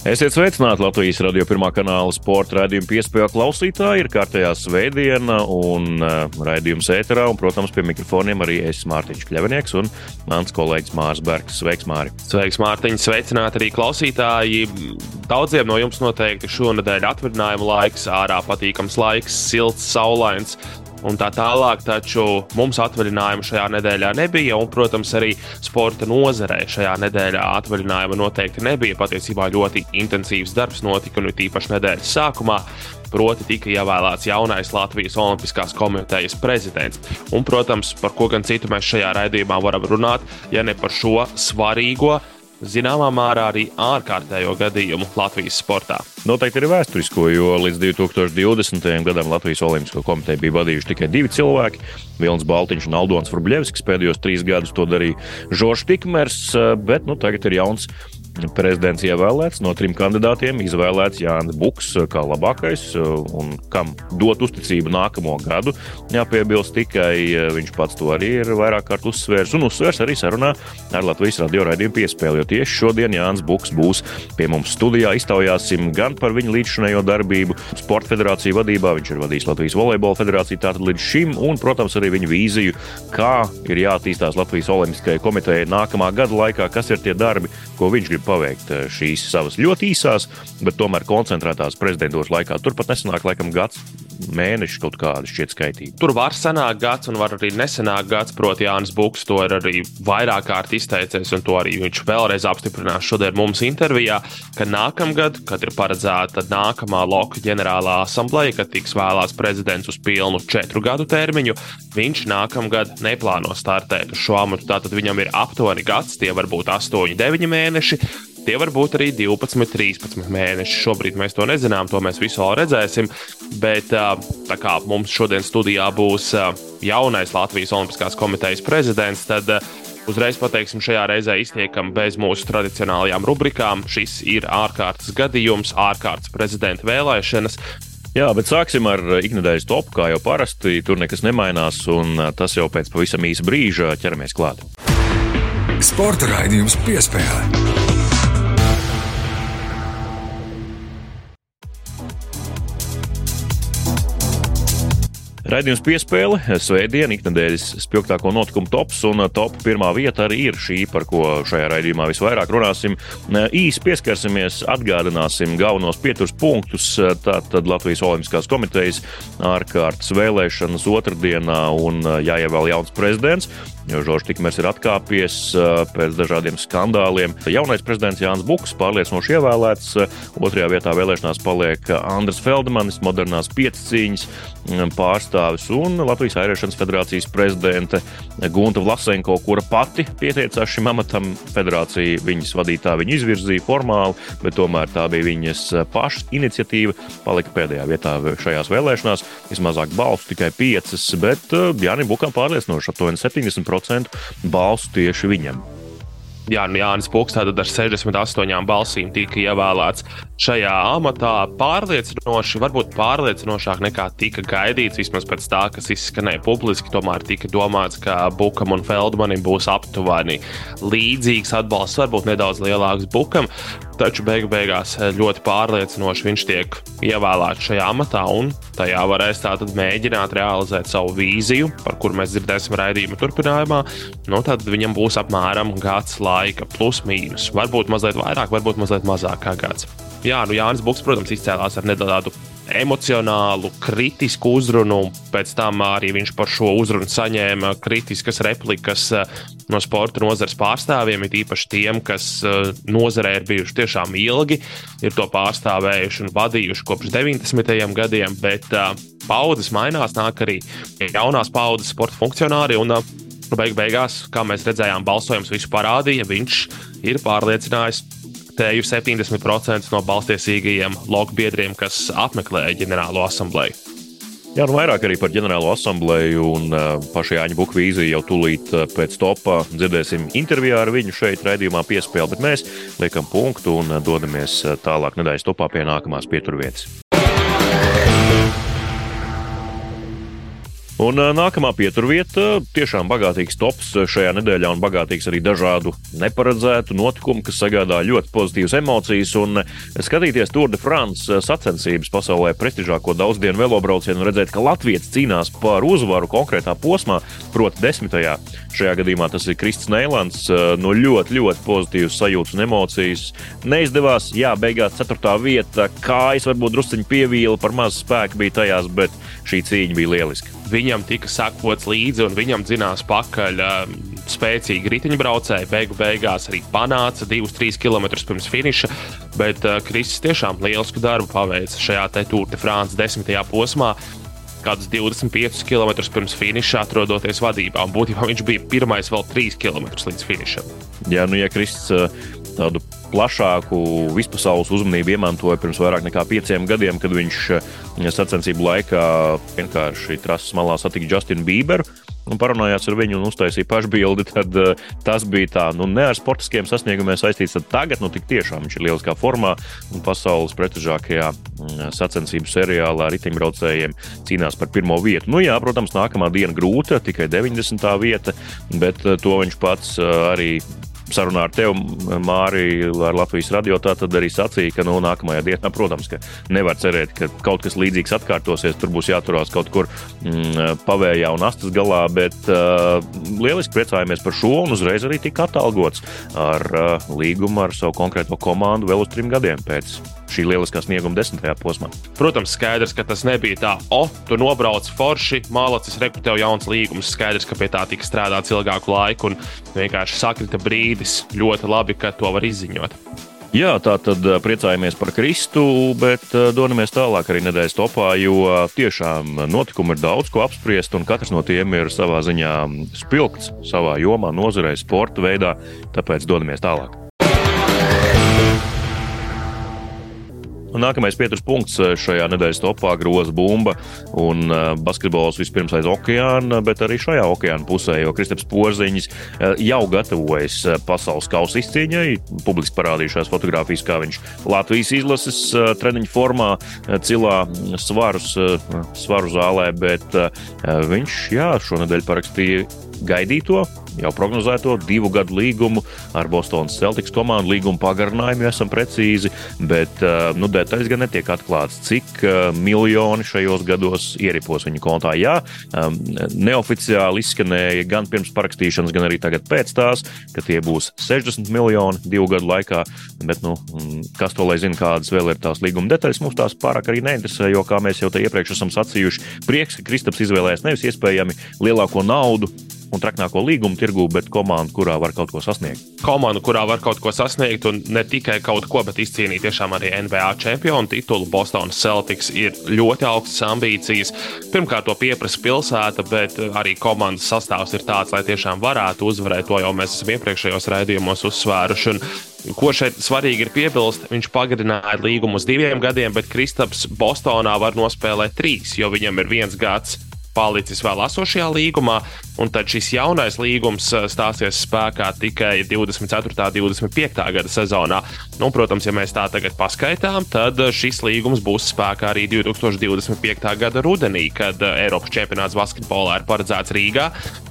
Esiet sveicināti Latvijas radio pirmā kanāla sporta raidījuma piespēļu klausītāji. Ir kārtējā svētdiena un uh, raidījums ēterā, un, protams, pie mikrofoniem arī es Mārtiņš Kļavinieks un mans kolēģis Mārs Bergs. Sveiks, Māri! Sveiks, Mārtiņ! Sveicināti arī klausītāji! Daudziem no jums noteikti šonadēļ atvaļinājuma laiks, ārā patīkams laiks, silts, saulains un tā tālāk. Taču mums atvaļinājuma šajā nedēļā nebija, un, protams, arī sporta nozarē šajā nedēļā atvaļinājuma noteikti nebija. Patiesībā ļoti intensīvs darbs notika, un tīpaši nedēļas sākumā. Proti, tika ievēlēts jaunais Latvijas Olimpiskās komitejas prezidents. Un, protams, par ko gan citu mēs šajā raidījumā varam runāt, ja ne par šo svarīgo zināmā mērā arī ārkārtējo gadījumu Latvijas sportā. Noteikti ir vēsturisko, jo līdz 2020. gadam Latvijas Olimpisko komiteju bija vadījuši tikai divi cilvēki - Vilnis Baltiņš un Aldons Vrbļevskis. Pēdējos trīs gadus to darīja Žoržs Tikmers, bet nu, tagad ir jauns Prezidents ievēlēts no trim kandidātiem, izvēlēts Jānis Buks kā labākais un kam dot uzticību nākamo gadu. Jāpiebilst tikai viņš pats to arī ir vairāk kārt uzsvērs un uzsvērs arī sarunā ar Latvijas radio raidījumu piespēli. Jo tieši šodien Jānis Buks būs pie mums studijā. Iztaujāsim gan par viņa līdzšinējo darbību Sporta federāciju vadībā. Viņš ir vadījis Latvijas volejbola federāciju tātad līdz šim, un, protams, arī viņa vīziju, kā ir jāattīstās Latvijas Olimpiskajai komitejai nākamā gada laikā, kas ir tie darbi, ko viņš grib paveikt eh, šīs savas ļoti īsās, bet tomēr koncentrētās prezidentūras laikā. Turpat nesanāk laikam gads mēneši kaut kāda šķiet skaitība. Tur var sanākt gads, un var arī nesanākt gads. Proti, Jānis Buks to ir arī vairāk kārt izteicies, un to arī viņš vēlreiz apstiprinās šodien mums intervijā, ka nākamgad, kad ir paredzēta nākamā loka ģenerālā asambleja, kad tiks vēlēts prezidents uz pilnu četru gadu termiņu, viņš nākamgad neplāno startēt uz šo amatu. Tātad viņam ir aptuveni gads, tie var būt 8, 9 mēneši. Tie var būt arī 12, 13 mēneši. Šobrīd mēs to nezinām, to mēs visu redzēsim. Bet tā kā mums šodien studijā būs jaunais Latvijas Olimpiskās komitejas prezidents, tad uzreiz pateiksim, šajā reizē iztiekam bez mūsu tradicionālajām rubrikām. Šis ir ārkārtas gadījums, ārkārtas prezidenta vēlēšanas. Jā, bet sāksim ar ikdienas topu, kā jau parasti. Tur nekas nemainās, un tas jau pēc pavisam īsa brīža ķeramies klāt. Sporta raidījums piespēlē. Raidījums piespēle, svētdiena, ikdienas spilgtāko notikumu tops, un uh, top pirmā vieta arī ir šī, par ko šajā raidījumā visvairāk runāsim. Uh, īsi pieskarsimies, atgādināsim galvenos pieturas punktus. Uh, tātad Latvijas Olimpiskās komitejas ārkārtas vēlēšanas otrdienā un jāievēl jauns prezidents jo Žoržs Tikmers ir atkāpies pēc dažādiem skandāliem. Jaunais prezidents Jānis Buks pārliecinoši ievēlēts. Otrajā vietā vēlēšanās paliek Andris Feldmanis, modernās piecīņas pārstāvis un Latvijas Airēšanas federācijas prezidente Gunta Vlasenko, kura pati pieteicās šim amatam. Federācija viņas vadītāja viņu izvirzīja formāli, bet tomēr tā bija viņas pašas iniciatīva. Palika pēdējā vietā šajās vēlēšanās. Vismazāk balstu tikai piecas, bet Jānis Bukam pārliecinoši aptuveni 70% 50% balsu tieši viņam. Jā, nu Jānis Puks tātad ar 68 balsīm tika ievēlēts šajā amatā. Pārliecinoši, varbūt pārliecinošāk nekā tika gaidīts, vismaz pēc tā, kas izskanēja publiski. Tomēr tika domāts, ka Bukam un Feldmanim būs aptuveni līdzīgs atbalsts, varbūt nedaudz lielāks Bukam taču beigu beigās eh, ļoti pārliecinoši viņš tiek ievēlēts šajā amatā, un tajā varēs tātad mēģināt realizēt savu vīziju, par kuru mēs dzirdēsim raidījuma turpinājumā. Nu, tad viņam būs apmēram gads laika, plus mīnus. Varbūt mazliet vairāk, varbūt mazliet mazāk kā gads. Jā, nu Jānis Buks, protams, izcēlās ar nedaudz emocionālu, kritisku uzrunu. Pēc tam arī viņš par šo uzrunu saņēma kritiskas replikas eh, no sporta nozares pārstāvjiem, it īpaši tiem, kas eh, nozarē ir bijuši tiešām ilgi, ir to pārstāvējuši un vadījuši kopš 90. gadiem. Bet uh, paudzes mainās, nāk arī jaunās paudzes sporta funkcionāri. Un, uh, Beig beigās, kā mēs redzējām, balsojums visu parādīja. Viņš ir pārliecinājis teju 70% no balstiesīgajiem loku biedriem, kas apmeklēja ģenerālo asambleju. Jā, nu vairāk arī par ģenerālo asambleju un uh, pašu Jāņa Bukvīzi jau tūlīt uh, pēc topā dzirdēsim intervijā ar viņu šeit raidījumā piespēli, bet mēs liekam punktu un uh, dodamies tālāk nedēļas topā pie nākamās pieturvietas. Un nākamā pieturvieta - tiešām bagātīgs tops šajā nedēļā un bagātīgs arī dažādu neparedzētu notikumu, kas sagādā ļoti pozitīvas emocijas. Un skatīties Tour de France sacensības pasaulē prestižāko daudzdienu velobraucienu un redzēt, ka Latvijas cīnās par uzvaru konkrētā posmā, proti, desmitajā. Šajā gadījumā tas ir Kristis Neilands. No ļoti, ļoti pozitīvas sajūtas un emocijas. Neizdevās, jā, beigās ceturtā vieta, kājas varbūt drusciņi pievīla, par maz spēku bija tajās, bet šī cīņa bija lieliska viņam tika sakots līdzi un viņam dzinās pakaļ um, spēcīgi riteņbraucēji. Beigu beigās arī panāca 2-3 km pirms finiša, bet uh, Kristis tiešām lielisku darbu paveica šajā Tour de France desmitajā posmā. Kādus 25 km pirms finiša atrodoties vadībā, un būtībā viņš bija pirmais vēl 3 km līdz finišam. Jā, nu, ja Kristis uh, tādu plašāku vispasaules uzmanību iemantoja pirms vairāk nekā pieciem gadiem, kad viņš uh, sacensību laikā vienkārši trases malā satika Justinu Bieberu un parunājās ar viņu un uztaisīja pašbildi, tad uh, tas bija tā, nu, ne ar sportiskiem sasniegumiem saistīts. Tad tagad, nu, tik tiešām viņš ir lieliskā formā un pasaules prestižākajā mm, sacensību seriālā riteņbraucējiem cīnās par pirmo vietu. Nu, jā, protams, nākamā diena grūta, tikai 90. vieta, bet uh, to viņš pats uh, arī sarunā ar tevi, Māriju, ar Latvijas radio, tā tad arī sacīja, ka nu, nākamajā dienā, protams, ka nevar cerēt, ka kaut kas līdzīgs atkārtosies. Tur būs jāturās kaut kur mm, pavējā un astas galā, bet uh, lieliski priecājamies par šo un uzreiz arī tika atalgots ar uh, līgumu ar savu konkrēto komandu vēl uz trim gadiem pēc šī lieliskā snieguma desmitajā posmā. Protams, skaidrs, ka tas nebija tā, o, tu nobrauc forši, mālacis, rekrutē jauns līgums. Skaidrs, ka pie tā tika strādāts ilgāku laiku un vienkārši sakrita brīdis. Ļoti labi, ka to var izziņot. Jā, tā tad priecājamies par Kristu, bet dodamies tālāk arī nedēļas topā, jo tiešām notikumu ir daudz ko apspriest, un katrs no tiem ir savā ziņā spilgts savā jomā, nozarē, sporta veidā. Tāpēc dodamies tālāk. Un nākamais pieturas punkts eh, šajā nedēļas topā groza bumba un uh, basketbols vispirms aiz okeāna, bet arī šajā okeāna pusē, jo Kristaps Porziņš uh, jau gatavojas pasaules kausa izcīņai. Publiski parādījušās fotogrāfijas, kā viņš Latvijas izlases treniņu formā cilā svarus, svaru zālē, bet viņš jā, šonadēļ parakstīja gaidīto jau prognozēto divu gadu līgumu ar Bostonas Celtics komandu. Līguma pagarinājumu esam precīzi, bet uh, nu, detaļas gan netiek atklāts, cik uh, miljoni šajos gados ieripos viņa kontā. Jā, um, neoficiāli izskanēja gan pirms parakstīšanas, gan arī tagad pēc tās, ka tie būs 60 miljoni divu gadu laikā. Bet, nu, mm, kas to lai zina, kādas vēl ir tās līguma detaļas, mums tās pārāk arī neinteresē, jo, kā mēs jau te iepriekš esam sacījuši, prieks, ka Kristaps izvēlējās nevis iespējami lielāko naudu un traknāko līgumu tirgu, bet komandu, kurā var kaut ko sasniegt. Komandu, kurā var kaut ko sasniegt, un ne tikai kaut ko, bet izcīnīt tiešām arī NBA čempionu titulu. Bostonas Celtics ir ļoti augstas ambīcijas. Pirmkārt, to pieprasa pilsēta, bet arī komandas sastāvs ir tāds, lai tiešām varētu uzvarēt. To jau mēs esam iepriekšējos raidījumos uzsvēruši. Un Ko šeit svarīgi ir piebilst, viņš pagarināja līgumu uz diviem gadiem, bet Kristaps Bostonā var nospēlēt trīs, jo viņam ir viens gads palicis vēl esošajā līgumā, un tad šis jaunais līgums eh, stāsies spēkā tikai 24. un 25. gada sezonā. Nu, protams, ja mēs tā tagad paskaitām, tad eh, šis līgums būs spēkā arī 2025. gada rudenī, kad eh, Eiropas čempionāts basketbolā ir paredzēts Rīgā.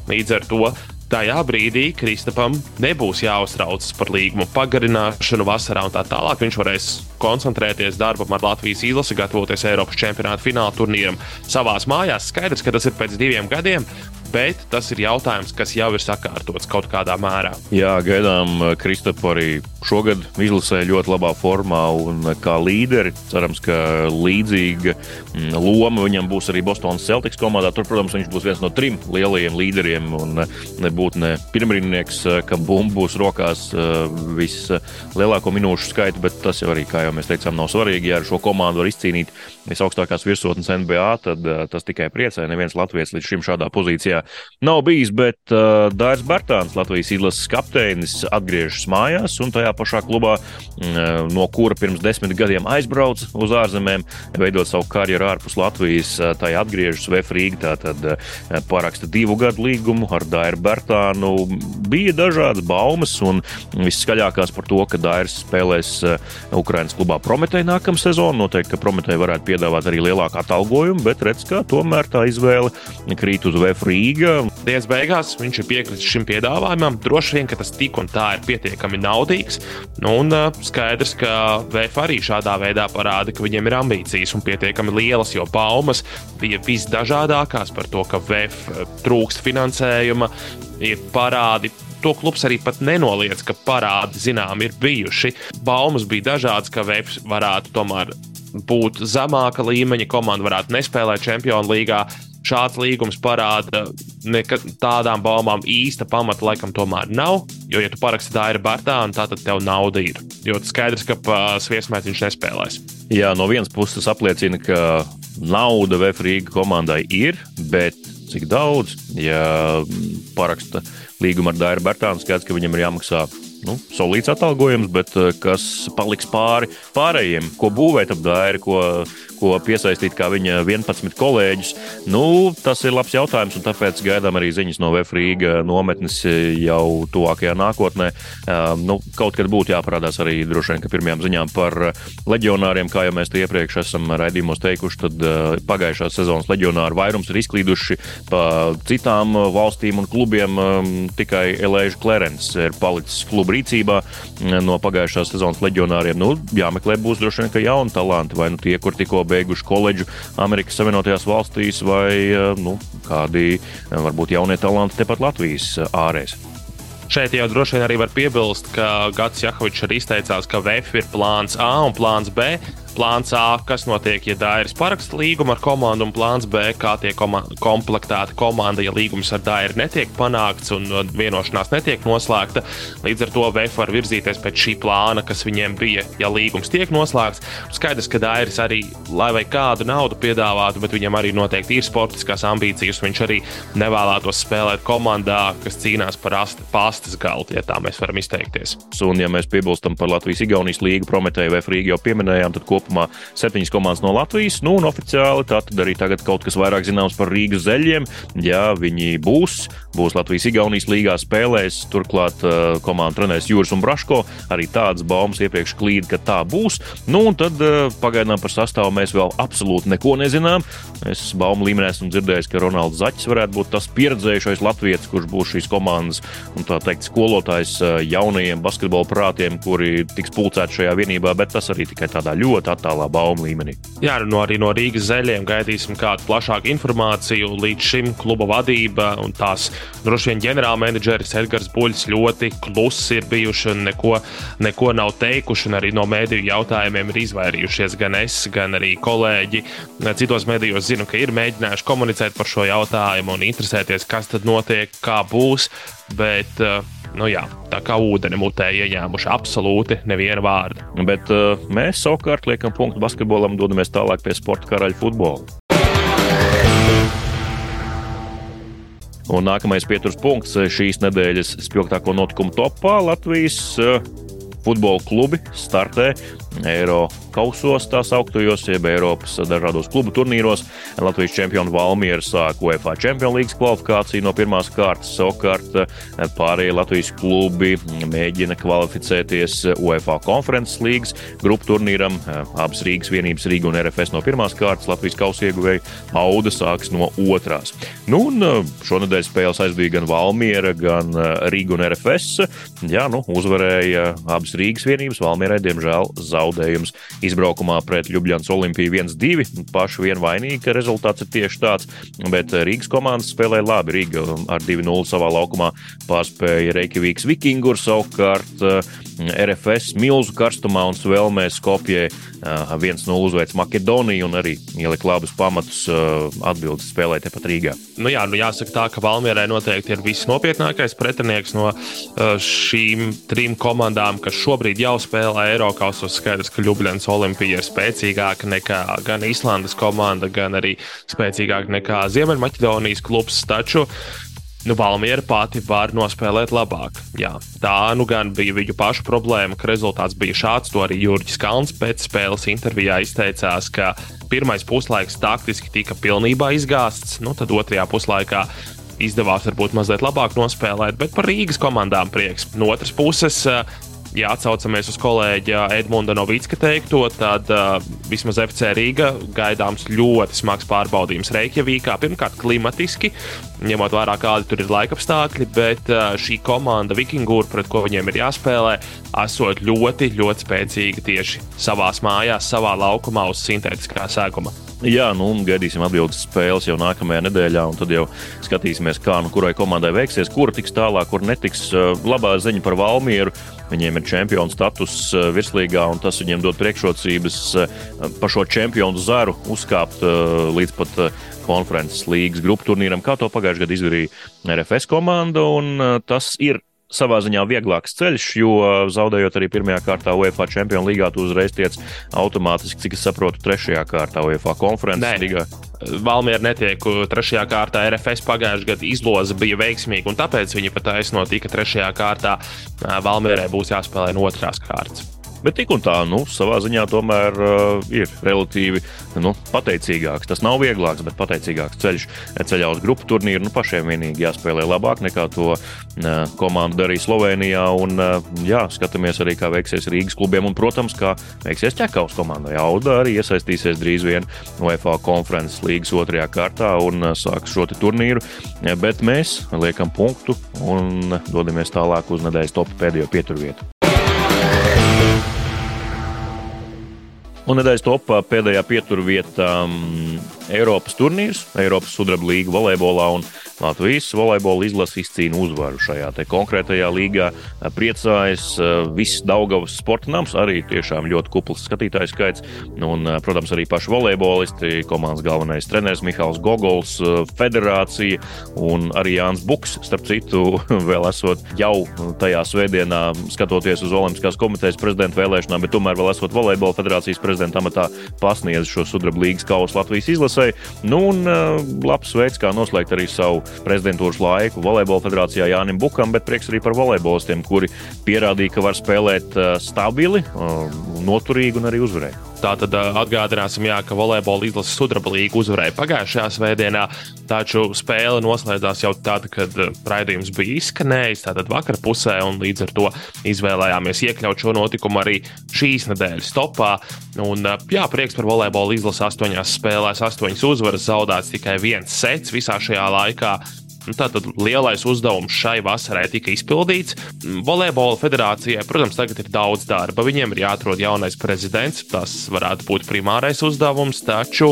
Līdz ar to tajā brīdī Kristapam nebūs jāuztraucas par līgumu pagarināšanu vasarā un tā tālāk. Viņš varēs koncentrēties darbam ar Latvijas izlasi, gatavoties Eiropas čempionāta fināla turnīram savās mājās. Skaidrs, ka tas ir pēc diviem gadiem, bet tas ir jautājums, kas jau ir sakārtots kaut kādā mērā. Jā, gaidām uh, Kristapu arī šogad izlasē ļoti labā formā un uh, kā līderi. Cerams, ka līdzīga mm, loma viņam būs arī Bostonas Celtics komandā. Tur, protams, viņš būs viens no trim lielajiem līderiem un nebūtu ne pirmrīnieks, kam bumbu būs rokās vislielāko minūšu skaitu, bet tas jau arī, kā jau mēs teicām, nav svarīgi. Ja ar šo komandu var izcīnīt visaugstākās virsotnes NBA, tad tas tikai priecē. Neviens Latvijas līdz šim šādā pozīcijā Latvijā nav bijis, bet uh, Dārzs Bartāns, Latvijas izlases kapteinis, atgriežas mājās un tajā pašā klubā, uh, no kura pirms desmit gadiem aizbrauca uz ārzemēm, veidot savu karjeru ārpus Latvijas. Uh, tajā atgriežas Vefrīga, tātad uh, paraksta divu gadu līgumu ar Dāru Bartānu. Bija dažādas baumas un visskaļākās par to, ka Dārs spēlēs uh, Ukraiņas klubā Prometē nākamā sezona. Noteikti, ka Prometē varētu piedāvāt arī lielāku atalgojumu, bet redz, ka tomēr tā izvēle krīt uz VF Rīga. Dienas beigās viņš ir piekritis šim piedāvājumam. Droši vien, ka tas tik un tā ir pietiekami naudīgs. Nu, un skaidrs, ka VF arī šādā veidā parāda, ka viņiem ir ambīcijas un pietiekami lielas, jo baumas bija visdažādākās par to, ka VF trūkst finansējuma, ir parādi to klubs arī nenoliedz, ka parādi zinām ir bijuši. Baumas bija dažādas, ka Vēps varētu tomēr būt zemāka līmeņa komanda, varētu nespēlēt Čempionu līgā. Šāds līgums parāda, ka tādām baumām īsta pamata laikam tomēr nav. Jo, ja tu paraksti tā ir Bartāna, tad tev nauda ir. Jo skaidrs, ka sviestmēs viņš nespēlēs. Jā, no vienas puses tas apliecina, ka nauda Vēfrīga komandai ir, bet cik daudz, ja paraksta līgumu ar Dairu Bartānu, skaidrs, ka viņam ir jāmaksā nu, solīts atalgojums, bet eh, kas paliks pāri pārējiem, ko būvēt ap dāri, ko, ko piesaistīt kā viņa 11 kolēģus. Nu, tas ir labs jautājums, un tāpēc gaidām arī ziņas no Vefrīga nometnes jau tuvākajā nākotnē. Um, nu, kaut kad būtu jāparādās arī droši vien, ka pirmajām ziņām par leģionāriem, kā jau mēs te iepriekš esam raidījumos teikuši, tad uh, pagājušās sezonas leģionāru vairums ir izklīduši pa citām valstīm un klubiem. Um, tikai Elēža Klerens ir palicis klubu klubu rīcībā mm, no pagājušās sezonas leģionāriem. Nu, jāmeklē būs droši vien jauni talanti, vai nu tie, kur tikko beiguši koledžu Amerikas Savienotajās valstīs, vai eh, nu, kādi eh, varbūt jaunie talanti tepat Latvijas eh, ārēs. Šeit jau droši vien arī var piebilst, ka Gats Jakovičs arī izteicās, ka VF ir plāns A un plāns B plāns A, kas notiek, ja Dairis paraksta līgumu ar komandu, un plāns B, kā tiek koma komplektēta komanda, ja līgums ar Dairi netiek panākts un vienošanās netiek noslēgta. Līdz ar to VF var virzīties pēc šī plāna, kas viņiem bija, ja līgums tiek noslēgts. Skaidrs, ka Dairis arī, lai vai kādu naudu piedāvātu, bet viņam arī noteikti ir sportiskās ambīcijas. Viņš arī nevēlētos spēlēt komandā, kas cīnās par pastas galdu, ja tā mēs varam izteikties. Un, ja mēs piebilstam par Latvijas-Igaunijas līgu, Prometēju vai Frīgu jau pieminējām, tad kopumā kopumā septiņas komandas no Latvijas. Nu, un oficiāli tā tad arī tagad kaut kas vairāk zināms par Rīgas zeļiem. Jā, viņi būs, būs Latvijas-Igaunijas līgā spēlēs. Turklāt uh, komanda trenēs Jūras un Braško. Arī tādas baumas iepriekš klīd, ka tā būs. Nu, un tad uh, pagaidām par sastāvu mēs vēl absolūti neko nezinām. Es baumu līmenī esmu dzirdējis, ka Ronalds Zaķis varētu būt tas pieredzējušais latviečs, kurš būs šīs komandas un tā teikt skolotājs uh, jaunajiem basketbola prātiem, kuri tiks pulcēti šajā vienībā, bet tas arī tikai tādā ļoti attālā baumu līmenī. Jā, no nu arī no Rīgas zeļiem gaidīsim kādu plašāku informāciju. Līdz šim kluba vadība un tās droši vien ģenerālmenedžeris Edgars Buļs ļoti klusi ir bijuši un neko, neko nav teikuši. Arī no mēdīju jautājumiem ir izvairījušies gan es, gan arī kolēģi. Citos mēdījos zinu, ka ir mēģinājuši komunicēt par šo jautājumu un interesēties, kas tad notiek, kā būs. Bet uh, nu jā, tā kā ūdeni mutē ieņēmuši absolūti neviena vārda. Bet uh, mēs savukārt liekam punktu basketbolam un dodamies tālāk pie sporta karaļa futbola. Un nākamais pieturas punkts šīs nedēļas spilgtāko notikumu topā Latvijas uh, futbola klubi startē Eiro kausos, tā sauktajos, jeb Eiropas dažādos klubu turnīros. Latvijas čempionu Valmiera sāk UEFA Champions League kvalifikāciju no pirmās kārtas. Savukārt pārējie Latvijas klubi mēģina kvalificēties UEFA konferences līgas grupu turnīram. Abas Rīgas vienības, Rīga un RFS no pirmās kārtas, Latvijas kausa ieguvēja Auda sāks no otrās. Nu, un šonadēļ spēles aizbija gan Valmiera, gan Rīga un RFS. Jā, nu, uzvarēja abas Rīgas vienības, Valmierai diemžēl zaudējums izbraukumā pret Ljubljana Olimpiju 1-2. Paši vien vainīgi, ka rezultāts ir tieši tāds, bet Rīgas komandas spēlēja labi. Rīga ar 2-0 savā laukumā pārspēja Reikavīgas Vikingur savukārt RFS milzu karstumā un svelmē Skopjē 1-0 uzveic Makedoniju un arī ielika labus pamatus atbildes spēlē tepat Rīgā. Nu jā, nu jāsaka tā, ka Valmierai noteikti ir visnopietnākais pretinieks no šīm trim komandām, kas šobrīd jau spēlē Eiropasos. Skaidrs, ka Ljubljana Olimpija ir spēcīgāka nekā gan Islandes komanda, gan arī spēcīgāka nekā Ziemeļmaķedonijas klubs. Taču nu, Valmiera pati var nospēlēt labāk. Jā, tā nu gan bija viņu pašu problēma, ka rezultāts bija šāds. To arī Jurģis Kalns pēc spēles intervijā izteicās, ka pirmais puslaiks taktiski tika pilnībā izgāzts, nu tad otrajā puslaikā izdevās varbūt mazliet labāk nospēlēt, bet par Rīgas komandām prieks. No otras puses, ja atcaucamies uz kolēģa Edmunda Novicka teikto, tad uh, vismaz FC Rīga gaidāms ļoti smags pārbaudījums Reikjavīkā. Pirmkārt, klimatiski, ņemot vērā, kādi tur ir laikapstākļi, bet uh, šī komanda Vikingūra, pret ko viņiem ir jāspēlē, esot ļoti, ļoti spēcīga tieši savās mājās, savā laukumā uz sintētiskā sēkuma. Jā, nu, gaidīsim atbildes spēles jau nākamajā nedēļā, un tad jau skatīsimies, kā nu kurai komandai veiksies, kur tiks tālāk, kur netiks. Labā ziņa par Valmieru. Viņiem ir čempionu status virslīgā, un tas viņiem dod priekšrocības pa šo čempionu zaru uzkāpt līdz pat konferences līgas grupu turnīram, kā to pagājušajā gadā izdarīja RFS komanda. Tas ir savā ziņā vieglāks ceļš, jo zaudējot arī pirmajā kārtā UEFA Champions League, tu uzreiz tiec automātiski, cik es saprotu, trešajā kārtā UEFA konferences līgā. Valmiera netiek trešajā kārtā. RFS pagājušajā gadā izloze bija veiksmīga, un tāpēc viņi pat aizno tika trešajā kārtā. Valmierai būs jāspēlē no otrās kārtas. Bet tik un tā, nu, savā ziņā tomēr uh, ir relatīvi nu, pateicīgāks. Tas nav vieglāks, bet pateicīgāks ceļš ceļā uz grupu turnīru. Nu, pašiem vienīgi jāspēlē labāk nekā to uh, komanda darīja Slovenijā. Un, uh, jā, skatāmies arī, kā veiksies Rīgas klubiem. Un, protams, kā veiksies ķekaus komandai. Auda arī iesaistīsies drīz vien UEFA konferences līgas otrajā kārtā un uh, sāks šo turnīru. Bet mēs liekam punktu un dodamies tālāk uz nedēļas topu pēdējo pieturvietu. Un nedēļas topā pēdējā pieturvietā um, Eiropas turnīrs, Eiropas sudraba līga volejbolā. Latvijas volejbola izlase izcīna uzvaru šajā konkrētajā līgā. Priecājas viss Daugavas sporta nams, arī tiešām ļoti kupls skatītāju skaits. Un, protams, arī paši volejbolisti, komandas galvenais treneris Mihāls Gogols, federācija un arī Jānis Buks, starp citu, vēl esot jau tajā svētdienā, skatoties uz Olimpiskās komitejas prezidenta vēlēšanām, bet tomēr vēl esot volejbola federācijas prezidenta amatā pasniedz šo sudraba līgas kausu Latvijas izlasē. Nu, un labs veids, kā noslēgt arī savu prezidentūras laiku Volejbola federācijā Jānim Bukam, bet prieks arī par volejbolistiem, kuri pierādīja, ka var spēlēt uh, stabili, uh, noturīgi un arī uzvarēt. Tātad atgādināsim, jā, ka volejbola izlases sudraba līga uzvarēja pagājušajā svētdienā, taču spēle noslēdzās jau tad, kad raidījums bija izskanējis, tātad vakar pusē, un līdz ar to izvēlējāmies iekļaut šo notikumu arī šīs nedēļas topā. Un, jā, prieks par volejbola izlasi astoņās spēlēs, astoņas uzvaras, zaudēts tikai viens sets visā šajā laikā. Nu, tātad lielais uzdevums šai vasarai tika izpildīts. Volejbola federācijai, protams, tagad ir daudz darba. Viņiem ir jāatrod jaunais prezidents. Tas varētu būt primārais uzdevums, taču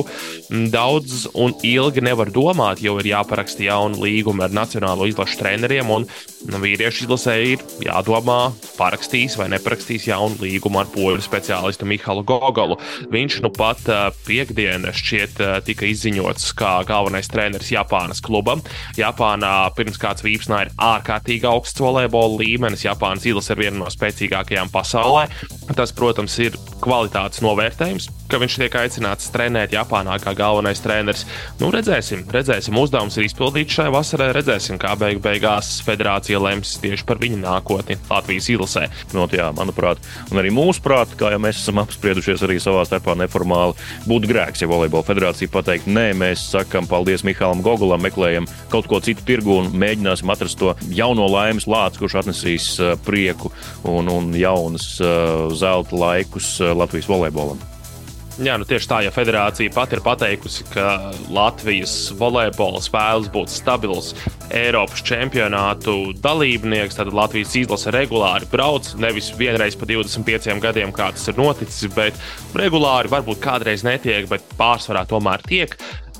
daudz un ilgi nevar domāt, jo ir jāparaksta jauna līguma ar nacionālo izlašu treneriem. Un nu, vīriešu izlasē ir jādomā, parakstīs vai neparakstīs jaunu līgumu ar poļu speciālistu Mihālu Gogolu. Viņš nu pat piekdienā šķiet tika izziņots kā galvenais treneris Japānas klubam. Japāna Japānā pirms kāds vīpsnā ir ārkārtīgi augsts volejbola līmenis. Japānas izlase ir viena no spēcīgākajām pasaulē. Tas, protams, ir kvalitātes novērtējums, ka viņš tiek aicināts trenēt Japānā kā galvenais treneris. Nu, redzēsim, redzēsim. Uzdevums ir izpildīts šai vasarai. Redzēsim, kā beig beigās federācija lems tieši par viņa nākotni Latvijas izlasē. Not, jā, manuprāt, un arī mūsu prāt, kā jau mēs esam apspriedušies arī savā starpā neformāli, būtu grēks, ja volejbola federācija pateikt, nē, mēs sakam paldies Mihālam Gogulam, meklējam kaut ko citu tirgu un mēģināsim atrast to jauno laimes lācu, kurš atnesīs uh, prieku un, un jaunas uh, zelta laikus uh, Latvijas volejbolam. Jā, nu tieši tā, ja federācija pat ir pateikusi, ka Latvijas volejbola spēles būtu stabils Eiropas čempionātu dalībnieks, tad Latvijas izlase regulāri brauc. Nevis vienreiz pa 25 gadiem, kā tas ir noticis, bet regulāri varbūt kādreiz netiek, bet pārsvarā tomēr tiek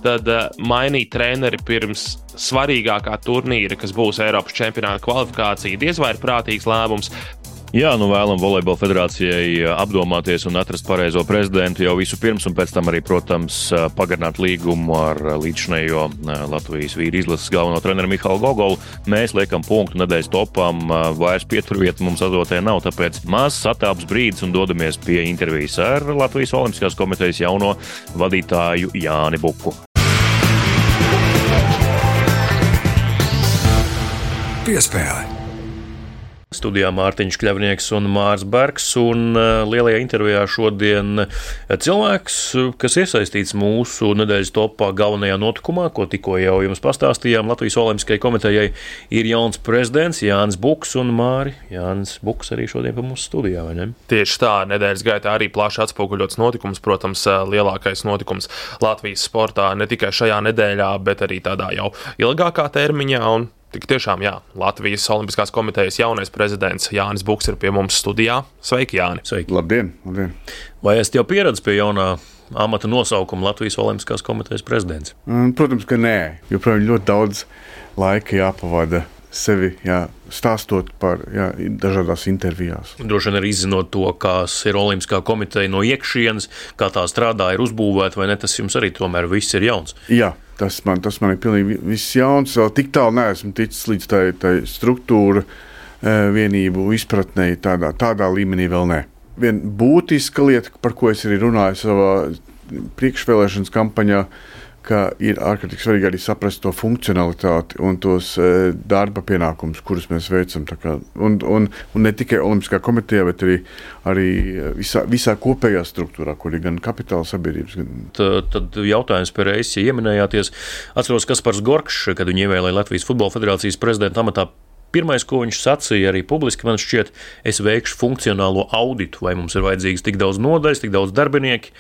tad uh, mainīt treneri pirms svarīgākā turnīra, kas būs Eiropas čempionāta kvalifikācija, diez vai ir prātīgs lēmums. Jā, nu vēlam volejbola federācijai apdomāties un atrast pareizo prezidentu jau visu pirms, un pēc tam arī, protams, pagarināt līgumu ar līdzinējo Latvijas vīru izlases galveno treneru Mihālu Gogolu. Mēs liekam punktu nedēļas topam, vairs pieturvietu mums azotē nav, tāpēc mazs satāps brīdis un dodamies pie intervijas ar Latvijas Olimpiskās komitejas jauno vadītāju Jāni Buku. Piespēle. Studijā Mārtiņš Kļavnieks un Mārs Bergs. Un uh, lielajā intervijā šodien uh, cilvēks, kas iesaistīts mūsu nedēļas topā galvenajā notikumā, ko tikko jau jums pastāstījām, Latvijas Olimpiskajai komitejai, ir jauns prezidents Jānis Buks un Māri. Jānis Buks arī šodien pie mums studijā, vai ne? Tieši tā, nedēļas gaitā arī plaši atspoguļots notikums, protams, uh, lielākais notikums Latvijas sportā ne tikai šajā nedēļā, bet arī tādā jau ilgākā termiņā. Un Tik tiešām, jā, Latvijas Olimpiskās komitejas jaunais prezidents Jānis Buks ir pie mums studijā. Sveiki, Jāni! Sveiki! Labdien! labdien. Vai esat jau pieredzējis pie jaunā amata nosaukuma Latvijas Olimpiskās komitejas prezidents? Mm, protams, ka nē. Joprojām ļoti daudz laika jāpavada sevi jā, stāstot par jā, dažādās intervijās. Droši vien arī izzinot to, kas ir Olimpiskā komiteja no iekšienes, kā tā strādā, ir uzbūvēta vai ne. Tas jums arī tomēr viss ir jauns. Jā, tas man, tas man ir pilnīgi viss jauns. Vēl tik tālu neesmu ticis līdz tai, tai struktūra, e, vienību izpratnē, tādā, tādā līmenī vēl ne. Viena būtiska lieta, par ko es arī runāju savā priekšvēlēšanas kampaņā, ka ir ārkārtīgi svarīgi arī saprast to funkcionalitāti un tos e, darba pienākumus, kurus mēs veicam. Un, un, un ne tikai Olimpiskā komitejā, bet arī, arī visā, visā kopējā struktūrā, kur ir gan kapitāla sabiedrības. Gan... Tad, tad jautājums par reizes, ja ieminējāties, atceros Kaspars Gorkšs, kad viņu ievēlēja Latvijas Futbola Federācijas prezidenta amatā. Pirmais, ko viņš sacīja arī publiski, man šķiet, es veikšu funkcionālo auditu, vai mums ir vajadzīgs tik daudz nodaļas, tik daudz darbinieku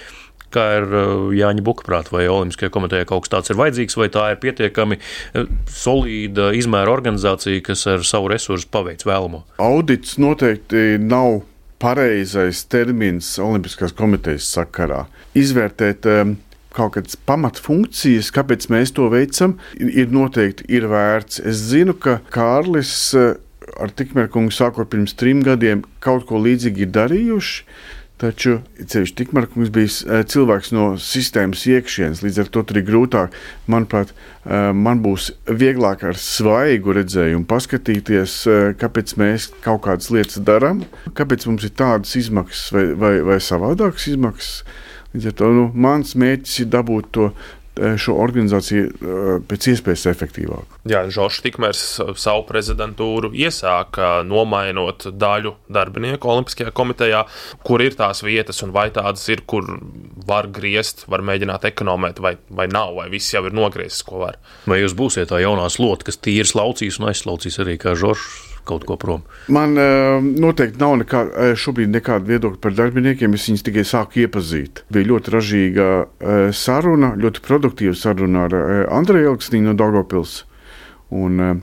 kā ir uh, Jāņa Bukaprāta, vai Olimpiskajā komitejā kaut kas tāds ir vajadzīgs, vai tā ir pietiekami uh, solīda izmēra organizācija, kas ar savu resursu paveic vēlamo. Audits noteikti nav pareizais termins Olimpiskās komitejas sakarā. Izvērtēt um, kaut kādas pamatfunkcijas, kāpēc mēs to veicam, ir noteikti ir vērts. Es zinu, ka Kārlis uh, ar Tikmēr kungu sākot pirms trim gadiem kaut ko līdzīgu ir darījuši. Taču ceļš tikmēr mums bija eh, cilvēks no sistēmas iekšienes, līdz ar to tur ir grūtāk. Manuprāt, eh, man būs vieglāk ar svaigu redzējumu paskatīties, eh, kāpēc mēs kaut kādas lietas darām, kāpēc mums ir tādas izmaksas vai, vai, vai savādākas izmaksas. Līdz ar to nu, mans mērķis ir dabūt to šo organizāciju eh, pēc iespējas efektīvāk. Jā, Žoržs Tikmērs savu prezidentūru iesāka nomainot daļu darbinieku Olimpiskajā komitejā, kur ir tās vietas un vai tādas ir, kur var griezt, var mēģināt ekonomēt, vai, vai nav, vai viss jau ir nogriezis, ko var. Vai jūs būsiet tā jaunā slota, kas tīri slaucīs un aizslaucīs arī kā Žoržs? Kaut ko prom? Man uh, noteikti nav nekā, šobrīd nekāda viedokļa par darbiniekiem. Es viņus tikai sāku iepazīt. Bija ļoti ražīga uh, saruna, ļoti produktīva saruna ar Andreju Elksnīnu no Dārgopils. Un, uh,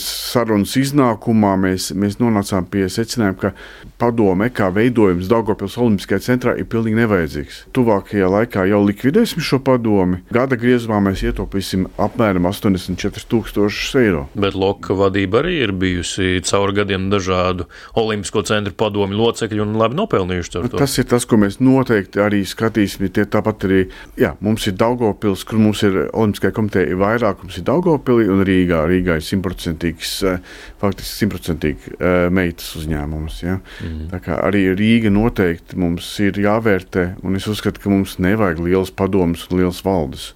sarunas iznākumā mēs, mēs nonācām pie secinājuma, ka padome, kā veidojums Daugopils Olimpiskajā centrā, ir pilnīgi nevajadzīgs. Tuvākajā laikā jau likvidēsim šo padomi. Gada griezumā mēs ietaupīsim apmēram 84,000 eiro. Bet Loka vadība arī ir bijusi cauri gadiem dažādu Olimpisko centru padomu locekļu un labi nopelnījuši to. Tas ir tas, ko mēs noteikti arī skatīsim. Tie tāpat arī jā, mums ir Daugopils, kur mums ir Olimpiskajā komiteja vairāk, mums ir Daugopili un Rīgā. Rīgā ir 100% simtprocentīgs, eh, faktiski simtprocentīgi eh, meitas uzņēmums. Ja? Mm. Tā kā arī Rīga noteikti mums ir jāvērtē, un es uzskatu, ka mums nevajag liels padomus un liels valdes.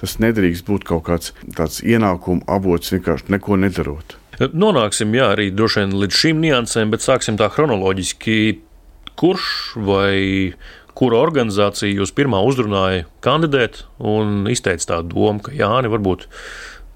Tas nedrīkst būt kaut kāds tāds ienākuma avots vienkārši neko nedarot. Nonāksim jā, arī droši vien līdz šīm niansēm, bet sāksim tā chronoloģiski. Kurš vai kura organizācija jūs pirmā uzrunāja kandidēt un izteica tādu domu, ka Jāni varbūt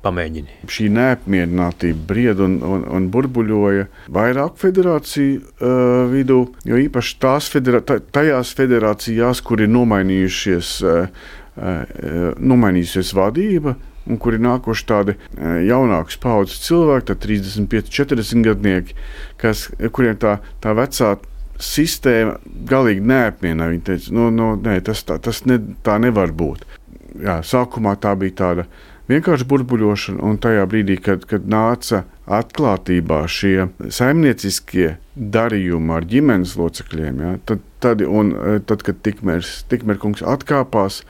pamēģini. Šī neapmierinātība bried un, un, un burbuļoja vairāk federāciju uh, vidū, jo īpaši tās federā, tajās federācijās, kur ir nomainījušies, uh, uh, nomainījusies vadība. Un kur ir nākuši tādi uh, jaunākas paudzes cilvēki, 35, 40 gadnieki, kas, kuriem tā, tā vecā sistēma galīgi neapmienā. Viņi teica, nu, nu, nē, tas, tā, tas ne, tā nevar būt. Jā, sākumā tā bija tāda vienkārši burbuļošana, un tajā brīdī, kad, kad nāca atklātībā šie saimnieciskie darījumi ar ģimenes locekļiem, ja, tad, tad, un, e, tad, kad tikmērs, tikmēr kungs atkāpās,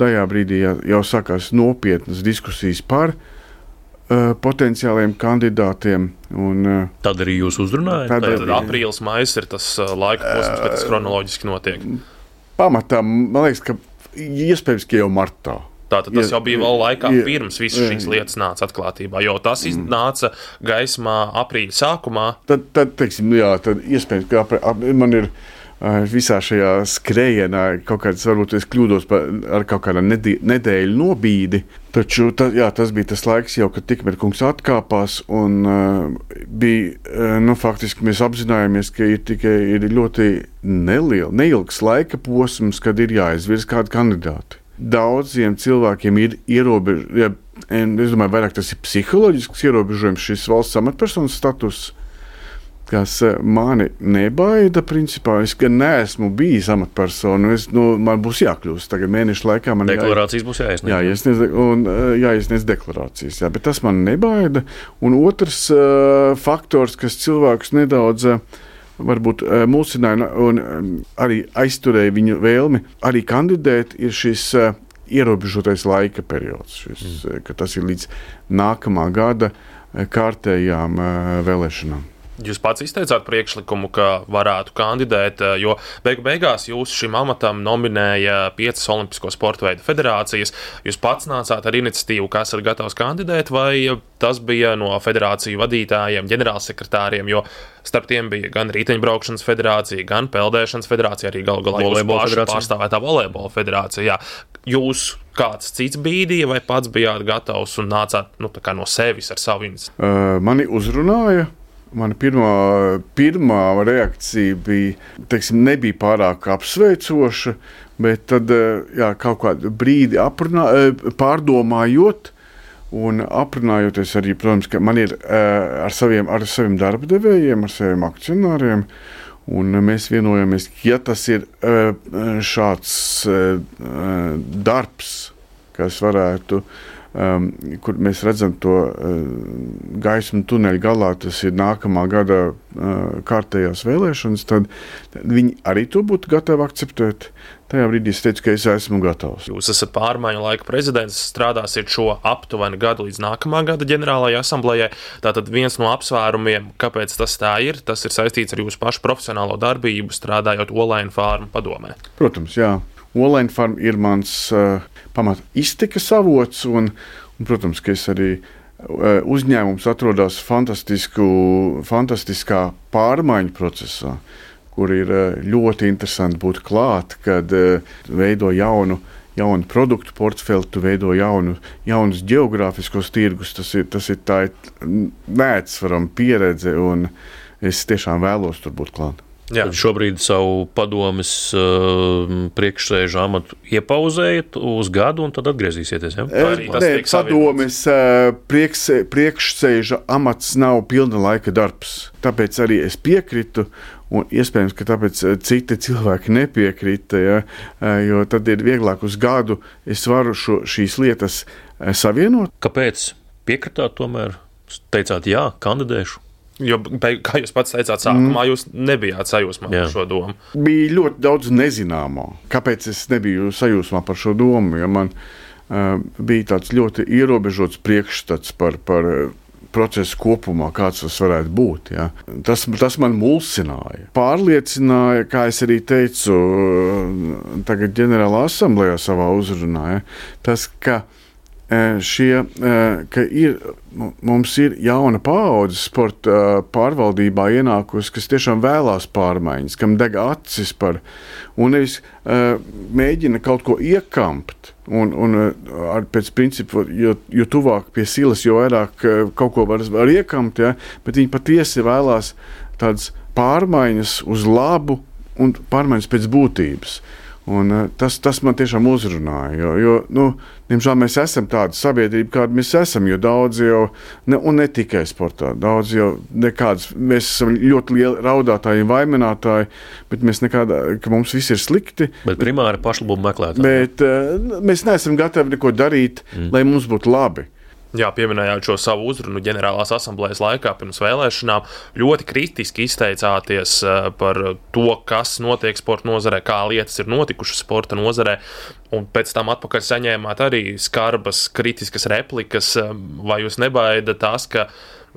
tajā brīdī jau, jau sākās nopietnas diskusijas par uh, potenciāliem kandidātiem. Un, uh, tad arī jūs uzrunājat? Tad, tad aprīlis, maijs ir tas uh, laika posms, kad tas kronoloģiski notiek. Pamatā man liekas, ka iespējams, ka jau martā. Tātad tas jau bija vēl laikā jā, pirms visas šīs lietas nāca atklātībā, jo tas mm. nāca gaismā aprīļa sākumā. Tad, tad teiksim, jā, tad iespējams, ka ap, ap, man ir visā šajā skrējienā kaut kāds, varbūt es kļūdos par, ar kaut kādu nedēļu nobīdi. Taču ta, jā, tas bija tas laiks, jau, kad tikmēr kungs atkāpās. Un, uh, bija, uh, nu, faktiski mēs apzinājāmies, ka ir tikai ir ļoti neliela, neilgs laika posms, kad ir jāizvirz kādi kandidāti. Daudziem cilvēkiem ir ierobežojums, ja, es domāju, vairāk tas ir psiholoģisks ierobežojums, šis valsts amatpersonas status kas eh, mani nebaida. Principā es gan neesmu bijis amatpersona. Es, nu, man būs jākļūst tagad mēnešu laikā. Man deklarācijas jā, būs jāiesniedz. Jā, jāiesniedz, un, eh, jāiesniedz deklarācijas. Jā, bet tas man nebaida. Un otrs uh, faktors, kas cilvēkus nedaudz. Uh, Varbūt uh, mulsināja un arī aizturēja viņu vēlmi arī kandidēt, ir šis uh, ierobežotais laika periods. Šis, mm. Tas ir līdz nākamā gada kārtējām vēlēšanām. Jūs pats izteicāt priekšlikumu, ka varētu kandidēt, eh, jo beigu beigās jūs šim amatam nominēja piecas Olimpisko sporta veidu federācijas. Jūs pats nācāt ar iniciatīvu, kas ir gatavs kandidēt, vai tas bija no federāciju vadītājiem, ģenerālsekretāriem, jo starp tiem bija gan riteņbraukšanas federācija, gan peldēšanas federācija, arī galu galā jūsu pārstāvētā volejbola federācija. Jā. Jūs kāds cits bīdīja, vai pats bijāt gatavs un nācāt nu, no sevis ar savu iniciatīvu? Uh, mani uzrunāja Mana pirmā, pirmā reakcija bija, teiksim, nebija pārāk apsveicoša, bet tad eh, jā, kaut kādu brīdi aprunā, eh, pārdomājot. Un aprunājoties arī, protams, ka man ir uh, ar, saviem, ar saviem darba devējiem, ar saviem akcionāriem, un mēs vienojamies, ka ja tas ir šāds darbs, kas varētu uh, um, kur mēs redzam to uh, gaismu tuneļa galā, tas ir nākamā gada uh, kārtējās vēlēšanas, tad, tad viņi arī to būtu gatavi akceptēt. Tajā brīdī es teicu, ka es esmu gatavs. Jūs esat pārmaiņu laika prezidents, strādāsiet šo aptuveni gadu līdz nākamā gada ģenerālajai asamblējai. Tātad viens no apsvērumiem, kāpēc tas tā ir, tas ir saistīts ar jūsu pašu profesionālo darbību, strādājot Olaina farmu padomē. Protams, jā. Olaina farma ir mans uh, pamat iztikas avots. Un, un, protams, ka es arī e, uzņēmums atrodas fantastiskā pārmaiņu procesā, kur ir e, ļoti interesanti būt klāt, kad e, veido jaunu. Jaunu produktu portfeli, tu veido jaunu, jaunus geogrāfiskos tirgus. Tas ir, tas ir tā neatsverama pieredze, un es tiešām vēlos tur būt klāt. Jā. Šobrīd savu padomus uh, priekšsēžu amatu iepauzējat uz gadu, un tad atgriezīsieties. Ja? Nē, padomus uh, priekšsēža amats nav pilna laika darbs. Tāpēc arī es piekrītu. Un iespējams, ka tāpēc uh, citi cilvēki nepiekrita, ja, jo tad ir vieglāk uz gadu es varu šo, šīs lietas savienot. Kāpēc piekritāt tomēr? Teicāt, jā, kandidēšu. Jo, kā jūs pats teicāt, sākumā mm. jūs nebijāt sajūsmā Jā. par šo domu. Bija ļoti daudz nezināmo. Kāpēc es nebiju sajūsmā par šo domu? Ja man uh, bija tāds ļoti ierobežots priekšstats par, par procesu kopumā, kāds tas varētu būt. Ja. Tas, tas man mulsināja. Pārliecināja, kā es arī teicu, tagad ģenerālā asamblējā savā uzrunā, ja, tas, ka šie, ka ir, mums ir jauna paudze sporta pārvaldībā ienākusi, kas tiešām vēlās pārmaiņas, kam deg acis par, un nevis mēģina kaut ko iekampt. Un, un ar pēc principa, jo, jo tuvāk pie silas, jo vairāk kaut ko var, var iekamt, ja, bet viņi patiesi vēlās tādas pārmaiņas uz labu un pārmaiņas pēc būtības. Un, uh, tas, tas man tiešām uzrunāja. Jo, jo nu, diemžēl mēs esam tāda sabiedrība, kāda mēs esam. Jo daudz jau, ne, un ne tikai sportā, daudz jau nekādas, mēs esam ļoti lieli raudātāji un vaininātāji, bet mēs nekādā, ka mums viss ir slikti. Bet primāri pašlabumu meklētāji. Bet uh, mēs neesam gatavi neko darīt, mm. lai mums būtu labi. Jā, pieminējāt šo savu uzrunu ģenerālās asamblejas laikā pirms vēlēšanām. Ļoti kritiski izteicāties eh, par to, kas notiek sporta nozarē, kā lietas ir notikušas sporta nozarē. Un pēc tam atpakaļ saņēmāt arī skarbas, kritiskas replikas. Eh, vai jūs nebaidat tas, ka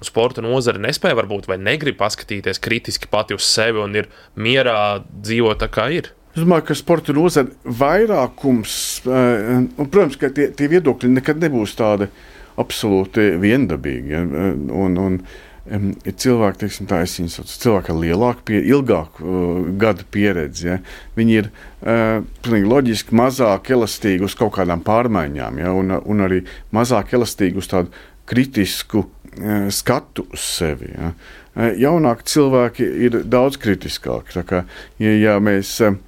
sporta nozare nespēja varbūt vai negrib paskatīties kritiski pati uz sevi un ir mierā dzīvot tā, kā ir? Es domāju, ka sporta nozare vairākums, eh, un, protams, ka tie, tie viedokļi nekad nebūs tādi absolūti viendabīgi. Ja? Un, un, ir cilvēki, teiksim, tā, sauc, cilvēki ar lielāku, pie, ilgāku uh, gadu pieredzi. Ja? Viņi ir uh, loģiski mazāk elastīgi uz kaut kādām pārmaiņām, ja? un, un arī mazāk elastīgi uz tādu kritisku uh, skatu uz sevi. Ja? Uh, jaunāki cilvēki ir daudz kritiskāki. Kā, ja, ja mēs uh,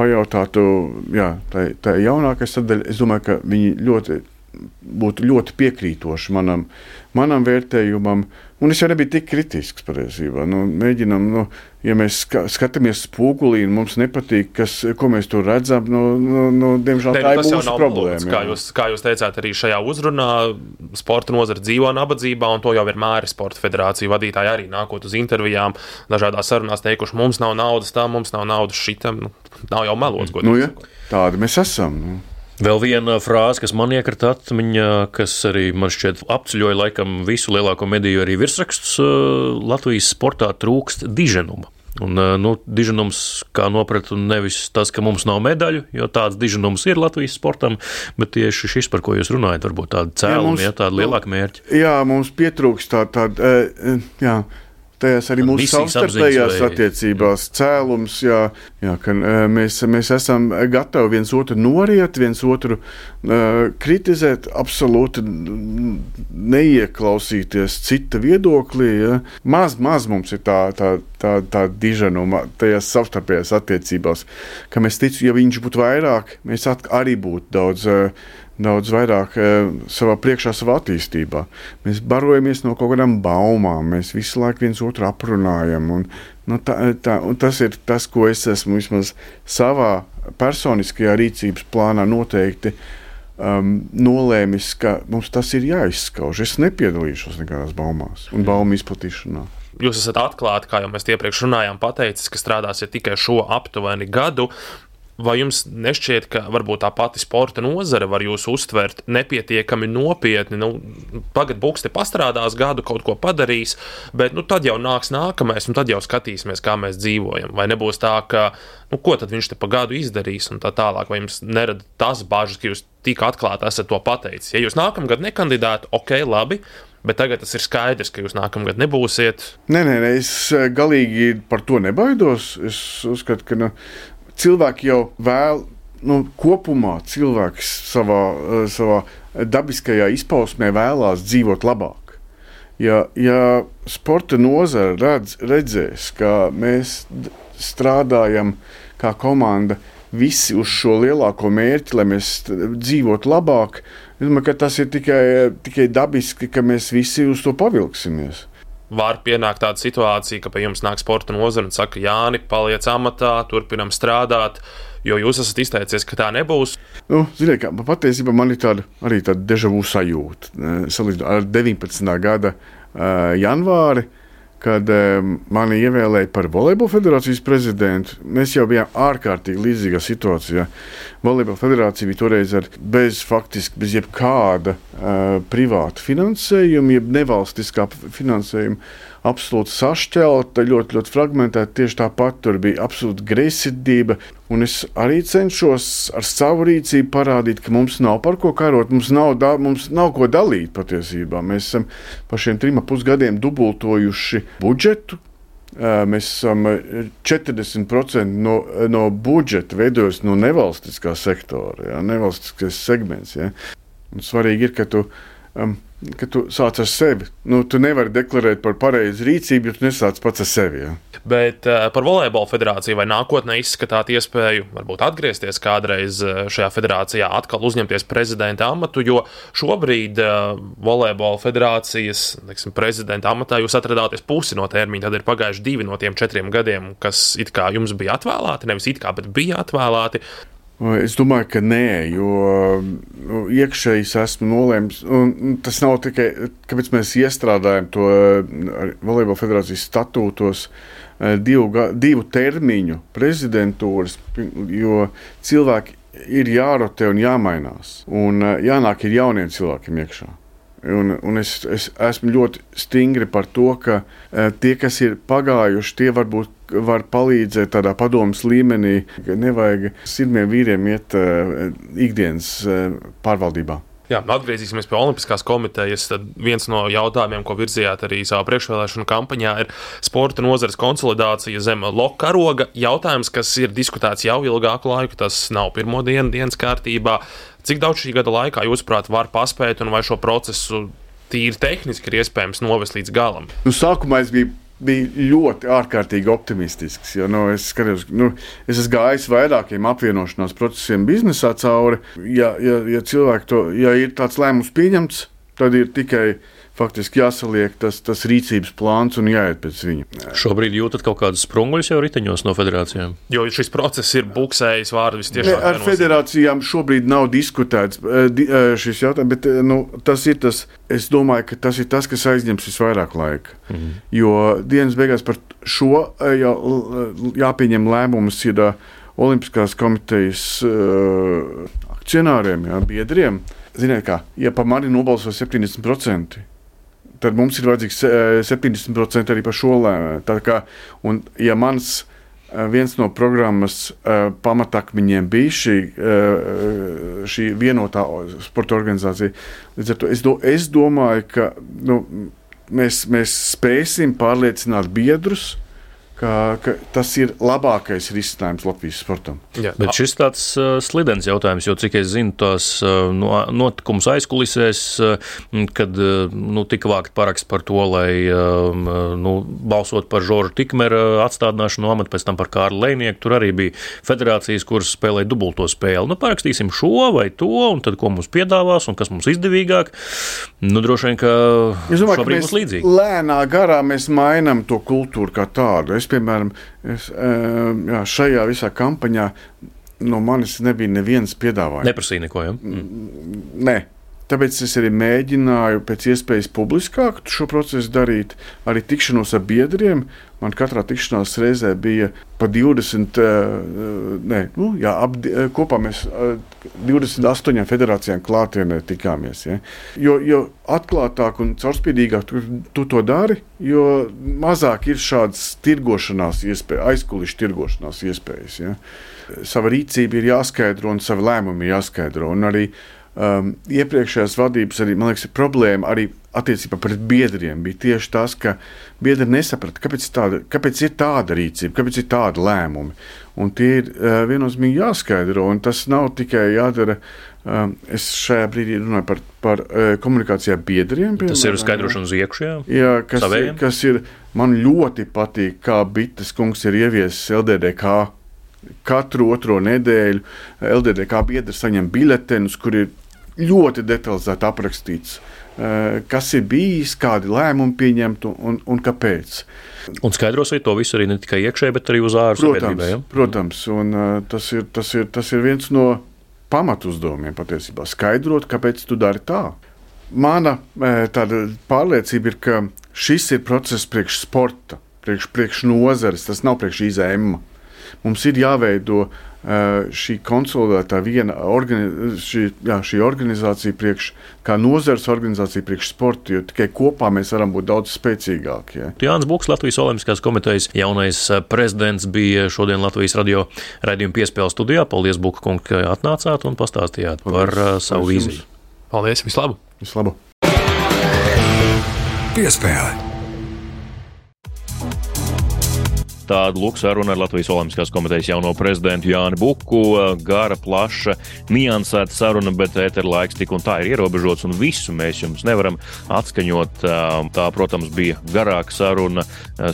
pajautātu, jā, tā, tā jaunākā sadaļa, es domāju, ka viņi ļoti būtu ļoti piekrītoši manam, manam vērtējumam. Un es jau nebiju tik kritisks patiesībā. Nu, mēģinam, nu, ja mēs ska, skatāmies spogulī un mums nepatīk, kas, ko mēs tur redzam, nu, nu, nu, diemžēl ne, tā ir mūsu problēma. Lūdzu, kā, jūs, kā jūs teicāt arī šajā uzrunā, sporta nozara dzīvo nabadzībā, un to jau ir sporta federācija vadītāji arī nākot uz intervijām, dažādās sarunās teikuši, mums nav naudas tam, mums nav naudas šitam. Nu, nav jau melots, ko nu, ja, tādi mēs esam. Nu. Vēl viena frāze, kas man iekrita atmiņā, kas arī man šķiet apceļoja laikam visu lielāko mediju arī virsrakstus Latvijas sportā trūkst diženuma. Un, nu, diženums, kā nopratu, nevis tas, ka mums nav medaļu, jo tāds diženums ir Latvijas sportam, bet tieši šis, par ko jūs runājat, varbūt tāda cēluma, ja, tāda lielāka mērķa. Jā, mums pietrūkst tāda. Tā, tā, tajās arī mūsu savstarpējās vai... attiecībās cēlums, jā, jā, ka mēs, mēs esam gatavi viens otru noriet, viens otru uh, kritizēt, absolūti neieklausīties cita viedoklī. Ja. Maz, maz mums ir tā, tā, tā, tā diženuma tajās savstarpējās attiecībās, ka mēs ticam, ja viņš būtu vairāk, mēs arī būtu daudz. Uh, daudz vairāk uh, savā priekšā, savā attīstībā. Mēs barojamies no kaut kādām baumām, mēs visu laiku viens otru aprunājam. Un, nu, tā, tā, un tas ir tas, ko es esmu vismaz savā personiskajā rīcības plānā noteikti um, nolēmis, ka mums tas ir jāizskauž. Es nepiedalīšos nekādās baumās un baumu izplatīšanā jūs esat atklāti, kā jau mēs iepriekš runājām, pateicis, ka strādāsiet tikai šo aptuveni gadu. Vai jums nešķiet, ka varbūt tā pati sporta nozare var jūs uztvert nepietiekami nopietni? Nu, Pagaidā Buks te pastrādās, gadu kaut ko padarīs, bet nu, tad jau nāks nākamais, un tad jau skatīsimies, kā mēs dzīvojam. Vai nebūs tā, ka nu, ko tad viņš te pa gadu izdarīs, un tā tālāk, vai jums nerada tas bažas, ka jūs tik atklāti esat to pateicis. Ja jūs nākamgad nekandidētu, ok, labi. Bet tagad tas ir skaidrs, ka jūs nākamgad nebūsiet. Nē, nē, nē es eh, galīgi par to nebaidos. Es uzskatu, ka nu, cilvēki jau vēl. Nu, kopumā cilvēks savā, eh, savā dabiskajā izpausmē vēlās dzīvot labāk. Ja, ja sporta nozara redz, redzēs, ka mēs strādājam kā komanda visi uz šo lielāko mērķi, lai mēs dzīvotu labāk, es domāju, ka tas ir tikai, tikai dabiski, ka mēs visi uz to pavilksimies var pienākt tāda situācija, ka pie jums nāk sporta nozara un saka, Jāni, paliec amatā, turpinam strādāt, jo jūs esat izteicies, ka tā nebūs. Nu, ziniet, kā, patiesībā man ir tāda arī tāda dežavu sajūta. Eh, salīdzinot ar 19. gada uh, janvāri, kad um, mani ievēlēja par volejbola federācijas prezidentu. Mēs jau bijām ārkārtīgi līdzīgā situācijā. Volejbola federācija bija toreiz ar bez, faktiski, bez jebkāda uh, privāta finansējuma, jeb nevalstiskā finansējuma absolūti sašķelta, ļoti, ļoti fragmentēta. Tieši tāpat tur bija absolūta greizsirdība. Un es arī cenšos ar savu rīcību parādīt, ka mums nav par ko karot, mums nav, da, mums nav ko dalīt patiesībā. Mēs esam par šiem trim pusgadiem dubultojuši budžetu. Mēs esam 40% no, no budžeta veidojas no nevalstiskā sektora, ja, nevalstiskais segments. Ja. Un svarīgi ir, ka tu um, ka tu sāc ar sevi. Nu, tu nevari deklarēt par pareizu rīcību, ja tu nesāc pats ar sevi. Ja? Bet uh, par volejbola federāciju vai nākotnē izskatāt iespēju varbūt atgriezties kādreiz eh, šajā federācijā, atkal uzņemties prezidenta amatu, jo šobrīd uh, volejbola federācijas teiksim, prezidenta amatā jūs atradāties pusi no termiņa. Tad ir pagājuši divi no tiem četriem gadiem, kas it kā jums bija atvēlēti, nevis it kā, bet bija atvēlēti. Es domāju, ka nē, jo nu, iekšēji esmu nolēmis. Tas nav tikai kāpēc mēs iestrādājam to Volejbola federācijas statūtos divu, divu termiņu prezidentūras, jo cilvēki ir jārotē un jāmainās. Un jānāk ir jauniem cilvēkiem iekšā. Un, un es, es esmu ļoti stingri par to, ka tie, kas ir pagājuši, tie varbūt var palīdzēt tādā padomus līmenī, ka nevajag sirmiem vīriem iet uh, ikdienas uh, pārvaldībā. Jā, atgriezīsimies pie Olimpiskās komitejas. Tad viens no jautājumiem, ko virzījāt arī savā priekšvēlēšanu kampaņā, ir sporta nozares konsolidācija zem loka karoga. Jautājums, kas ir diskutēts jau ilgāku laiku, tas nav pirmo dienu dienas kārtībā. Cik daudz šī gada laikā, jūsuprāt, var paspēt un vai šo procesu tīri tehniski ir iespējams novest līdz galam? Nu, sākumā es biju bija ļoti ārkārtīgi optimistisks. Jo, nu, es, skatos, nu, es esmu gājis vairākiem apvienošanās procesiem biznesā cauri. Ja, ja, ja cilvēki to, ja ir tāds lēmums pieņemts, tad ir tikai faktiski jāsaliek tas, tas rīcības plāns un jāiet pēc viņa. Šobrīd jūtat kaut kādus sprunguļus jau riteņos no federācijām? Jo šis process ir buksējis vārdu visciešāk. Ar federācijām šobrīd nav diskutēts eh, eh, šis jautājums, bet eh, nu, tas ir tas, es domāju, ka tas ir tas, kas aizņems visvairāk laika. Mhm. Jo dienas beigās par šo jā, jāpieņem lēmums ir Olimpiskās komitejas uh, akcionāriem, jā, biedriem. Ziniet, kā, ja par mani nobalso 70%, tad mums ir vajadzīgs 70% eh, arī par šo lēmumu. Un, ja mans eh, viens no programmas uh, pamatakmeņiem bija šī, uh, šī vienotā sporta organizācija. Līdz ar to es, do, es domāju, ka nu, mēs, mēs spēsim pārliecināt biedrus, uh, ka, ka tas ir labākais risinājums Latvijas sportam. Jā, bet šis tāds uh, slidens jautājums, jo cik es zinu, tos uh, no, notikumus aizkulisēs, uh, kad uh, nu, tika vākt paraksts par to, lai uh, nu, balsot par Žoržu Tikmera atstādināšanu no amata, pēc tam par Kārlu Lēnieku. Tur arī bija federācijas, kuras spēlēja dubulto spēli. Nu, parakstīsim šo vai to, un tad ko mums piedāvās un kas mums izdevīgāk. Nu, droši vien, ka es domāju, ka mēs līdzīgi. lēnā garā mēs mainām to kultūru kā tādu. Es piemēram, es, jā, šajā visā kampaņā no manis nebija nevienas piedāvājuma. Neprasīja neko, ja? Mm. Nē. Tāpēc es arī mēģināju pēc iespējas publiskāk šo procesu darīt, arī tikšanos ar biedriem. Man katrā tikšanās reizē bija pa 20, ne, nu, jā, ap, kopā mēs 28 federācijām klātienē tikāmies. Ja. Jo, jo atklātāk un caurspīdīgāk tu, tu to dari, jo mazāk ir šādas tirgošanās iespējas, aizkulisku tirgošanās iespējas. Ja. Sava rīcība ir jāskaidro un savi lēmumi jāskaidro. Un arī um, iepriekšējās vadības arī, liekas, problēma arī attiecībā pret biedriem bija tieši tas, ka biedri nesaprata, kāpēc, tāda, kāpēc ir tāda rīcība, kāpēc ir tāda lēmuma. Un tie ir uh, viennozīmīgi jāskaidro, un tas nav tikai jādara. Um, es šajā brīdī runāju par, par uh, komunikācijā biedriem. Piemēram, tas ir skaidrošana uz iekšā. Jā, kas, savējiem. kas ir man ļoti patīk, kā Bites kungs ir ieviesis LDDK katru otro nedēļu LDDK biedri saņem biļetenus, kur ir ļoti detalizēti aprakstīts, eh, kas ir bijis, kādi lēmumi pieņemti un, un kāpēc. Un skaidros arī to visu arī ne tikai iekšēji, bet arī uz ārpusi. Protams, ja? protams un, uh, tas, ir, tas, ir, tas ir viens no pamatuzdevumiem patiesībā. Skaidrot, kāpēc tu dari tā. Mana eh, pārliecība ir, ka šis ir process priekš sporta, priekš, priekš nozares, tas nav priekš izēma. Mums ir jāveido uh, šī konsolidētā viena organi šī, jā, šī organizācija, priekš, kā nozares organizācija priekš sporta, jo tikai kopā mēs varam būt daudz spēcīgāki. Ja. Jānis Buks, Latvijas Olimpiskās komitejas jaunais prezidents, bija šodien Latvijas radio raidījuma piespēles studijā. Paldies, Buka kungs, ka atnācāt un pastāstījāt Paldies. par uh, savu vīziju. Paldies, vislabāk! Vislabāk! Piespēle! Tāda lūk saruna ar Latvijas Olimpiskās komitejas jauno prezidentu Jāni Buku. Gara, plaša, niansēta saruna, bet ētera laiks tik un tā ir ierobežots, un visu mēs jums nevaram atskaņot. Tā, protams, bija garāka saruna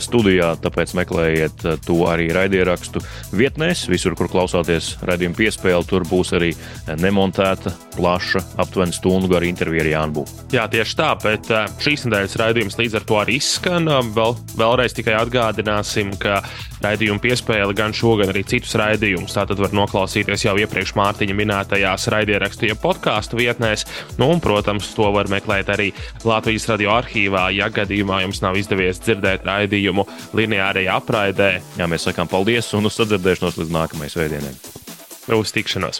studijā, tāpēc meklējiet to arī raidierakstu vietnēs, visur, kur klausāties raidījumu piespēli. Tur būs arī nemontēta, plaša, aptuveni stundu gara intervija ar Jānu Buku. Jā, tieši tā, bet šīs nedēļas raidījums līdz ar to arī izskan. Vēl, vēlreiz tikai atgādināsim, ka raidījumu piespēle gan šo, gan arī citus raidījumus. Tātad var noklausīties jau iepriekš Mārtiņa minētajās raidierakstu, jeb podkāstu vietnēs. Nu, un, protams, to var meklēt arī Latvijas radio arhīvā, ja gadījumā jums nav izdevies dzirdēt raidījumu lineārajā apraidē. Jā, mēs sakām paldies un uz sadzirdēšanos līdz nākamajai svētdienai. Uz tikšanos!